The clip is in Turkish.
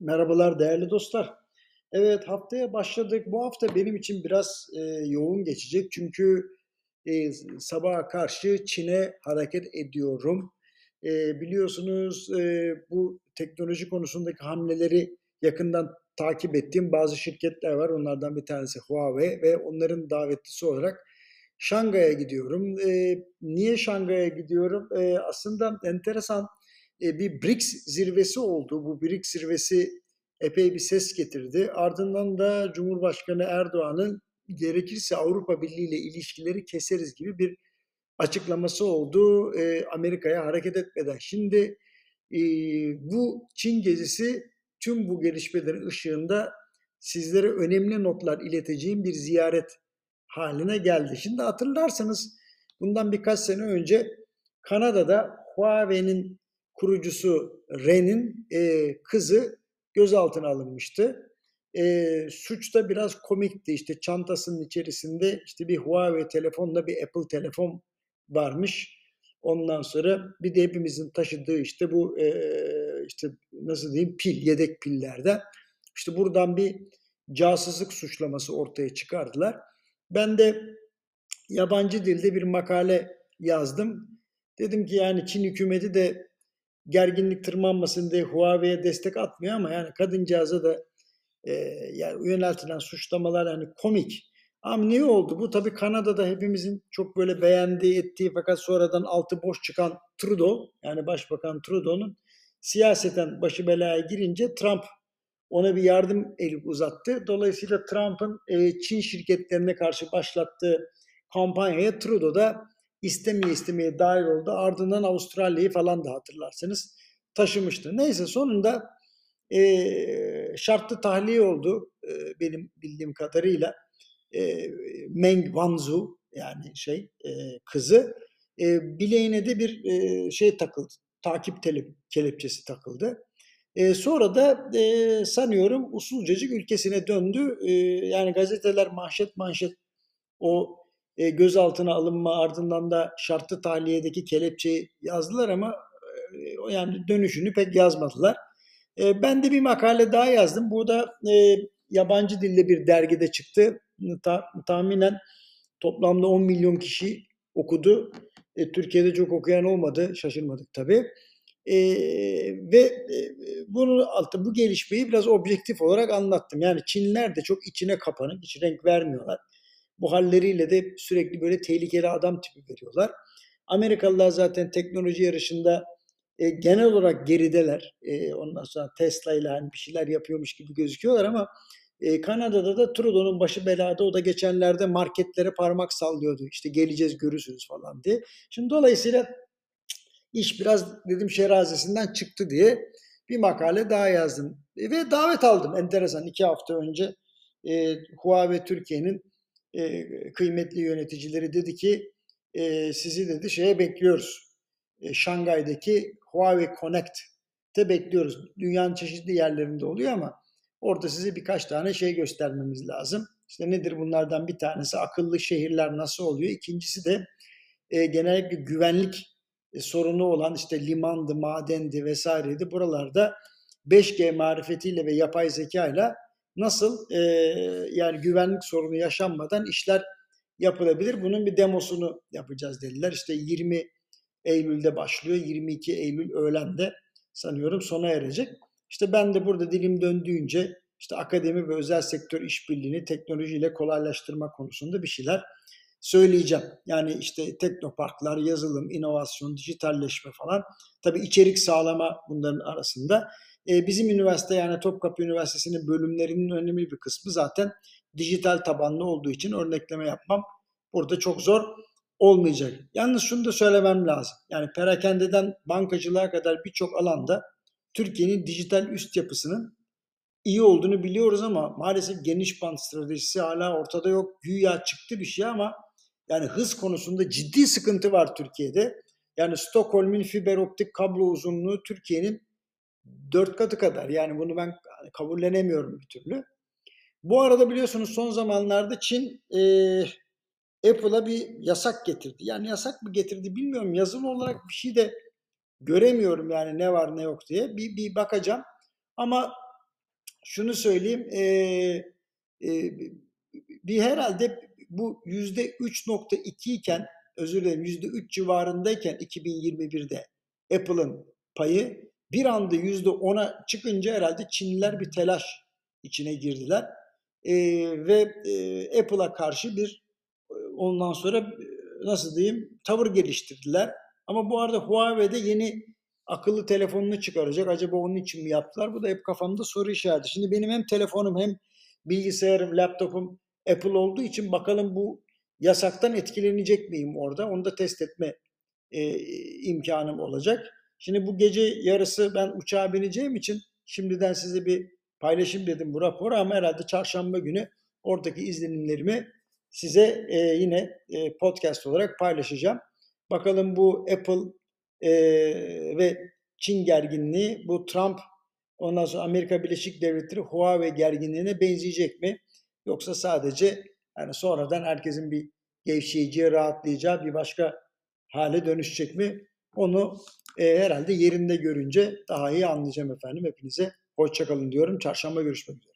Merhabalar değerli dostlar. Evet haftaya başladık. Bu hafta benim için biraz e, yoğun geçecek çünkü e, sabaha karşı Çin'e hareket ediyorum. E, biliyorsunuz e, bu teknoloji konusundaki hamleleri yakından takip ettiğim bazı şirketler var. Onlardan bir tanesi Huawei ve onların davetlisi olarak Şangay'a gidiyorum. E, niye Şangay'a gidiyorum? E, aslında enteresan bir BRICS zirvesi oldu. Bu BRICS zirvesi epey bir ses getirdi. Ardından da Cumhurbaşkanı Erdoğan'ın gerekirse Avrupa Birliği ile ilişkileri keseriz gibi bir açıklaması oldu e, Amerika'ya hareket etmeden. Şimdi e, bu Çin gezisi tüm bu gelişmelerin ışığında sizlere önemli notlar ileteceğim bir ziyaret haline geldi. Şimdi hatırlarsanız bundan birkaç sene önce Kanada'da Huawei'nin kurucusu Ren'in e, kızı gözaltına alınmıştı. E, suç da biraz komikti. İşte çantasının içerisinde işte bir Huawei telefonla bir Apple telefon varmış. Ondan sonra bir de hepimizin taşıdığı işte bu e, işte nasıl diyeyim pil, yedek pillerde. İşte buradan bir casusluk suçlaması ortaya çıkardılar. Ben de yabancı dilde bir makale yazdım. Dedim ki yani Çin hükümeti de gerginlik tırmanmasın diye Huawei'ye destek atmıyor ama yani kadıncağıza da e, yani yöneltilen suçlamalar yani komik. Ama niye oldu? Bu tabii Kanada'da hepimizin çok böyle beğendiği, ettiği fakat sonradan altı boş çıkan Trudeau, yani Başbakan Trudeau'nun siyaseten başı belaya girince Trump ona bir yardım eli uzattı. Dolayısıyla Trump'ın e, Çin şirketlerine karşı başlattığı kampanyaya Trudeau da istemeye istemeye dahil oldu. Ardından Avustralya'yı falan da hatırlarsanız taşımıştı. Neyse sonunda e, şartlı tahliye oldu e, benim bildiğim kadarıyla. E, Meng Wanzhou yani şey e, kızı e, bileğine de bir e, şey takıldı. Takip telep, kelepçesi takıldı. E, sonra da e, sanıyorum usulcacık ülkesine döndü. E, yani gazeteler manşet manşet o e, gözaltına alınma ardından da şartlı tahliyedeki kelepçeyi yazdılar ama e, yani dönüşünü pek yazmadılar. E, ben de bir makale daha yazdım. Bu da e, yabancı dilde bir dergide çıktı. Ta, tahminen toplamda 10 milyon kişi okudu. Türkiye'de çok okuyan olmadı. Şaşırmadık tabii. Ve e, bunu altı bu gelişmeyi biraz objektif olarak anlattım. Yani Çinliler de çok içine kapanık, hiç renk vermiyorlar. Bu halleriyle de sürekli böyle tehlikeli adam tipi veriyorlar. Amerikalılar zaten teknoloji yarışında e, genel olarak gerideler. E, ondan sonra Tesla ile hani bir şeyler yapıyormuş gibi gözüküyorlar ama e, Kanada'da da Trudeau'nun başı belada. O da geçenlerde marketlere parmak sallıyordu. İşte geleceğiz görürsünüz falan diye. Şimdi dolayısıyla iş biraz dedim şerazesinden çıktı diye bir makale daha yazdım. E, ve davet aldım enteresan iki hafta önce e, Huawei Türkiye'nin e, kıymetli yöneticileri dedi ki e, sizi dedi şeye bekliyoruz. E, Şangay'daki Huawei Connect'te bekliyoruz. Dünyanın çeşitli yerlerinde oluyor ama orada size birkaç tane şey göstermemiz lazım. İşte nedir bunlardan bir tanesi akıllı şehirler nasıl oluyor? İkincisi de e, genellikle güvenlik e, sorunu olan işte limandı, madendi vesaireydi. Buralarda 5G marifetiyle ve yapay zeka ile nasıl e, yani güvenlik sorunu yaşanmadan işler yapılabilir. Bunun bir demosunu yapacağız dediler. İşte 20 Eylül'de başlıyor. 22 Eylül öğlende sanıyorum sona erecek. İşte ben de burada dilim döndüğünce işte akademi ve özel sektör işbirliğini teknolojiyle kolaylaştırma konusunda bir şeyler söyleyeceğim. Yani işte teknoparklar, yazılım, inovasyon, dijitalleşme falan. Tabii içerik sağlama bunların arasında. E, bizim üniversite yani Topkapı Üniversitesi'nin bölümlerinin önemli bir kısmı zaten dijital tabanlı olduğu için örnekleme yapmam burada çok zor olmayacak. Yalnız şunu da söylemem lazım. Yani perakendeden bankacılığa kadar birçok alanda Türkiye'nin dijital üst yapısının iyi olduğunu biliyoruz ama maalesef geniş band stratejisi hala ortada yok. Güya çıktı bir şey ama yani hız konusunda ciddi sıkıntı var Türkiye'de. Yani Stockholm'un fiber optik kablo uzunluğu Türkiye'nin dört katı kadar. Yani bunu ben kabullenemiyorum bir türlü. Bu arada biliyorsunuz son zamanlarda Çin e, Apple'a bir yasak getirdi. Yani yasak mı getirdi bilmiyorum. Yazılı olarak bir şey de göremiyorum yani ne var ne yok diye. Bir, bir bakacağım. Ama şunu söyleyeyim, eee, eee, bir herhalde bu %3.2 iken, özür dilerim %3 civarındayken 2021'de Apple'ın payı bir anda %10'a çıkınca herhalde Çinliler bir telaş içine girdiler. Eee, ve eee, Apple'a karşı bir ondan sonra nasıl diyeyim tavır geliştirdiler. Ama bu arada Huawei de yeni akıllı telefonunu çıkaracak. Acaba onun için mi yaptılar? Bu da hep kafamda soru işareti. Şimdi benim hem telefonum hem bilgisayarım, laptopum Apple olduğu için bakalım bu yasaktan etkilenecek miyim orada? Onu da test etme e, imkanım olacak. Şimdi bu gece yarısı ben uçağa bineceğim için şimdiden size bir paylaşayım dedim bu raporu ama herhalde çarşamba günü oradaki izlenimlerimi size e, yine e, podcast olarak paylaşacağım. Bakalım bu Apple e, ve Çin gerginliği, bu Trump ondan sonra Amerika Birleşik Devletleri Huawei gerginliğine benzeyecek mi? Yoksa sadece yani sonradan herkesin bir gevşeyeceği, rahatlayacağı bir başka hale dönüşecek mi? Onu e, herhalde yerinde görünce daha iyi anlayacağım efendim. Hepinize hoşçakalın diyorum. Çarşamba görüşmek üzere.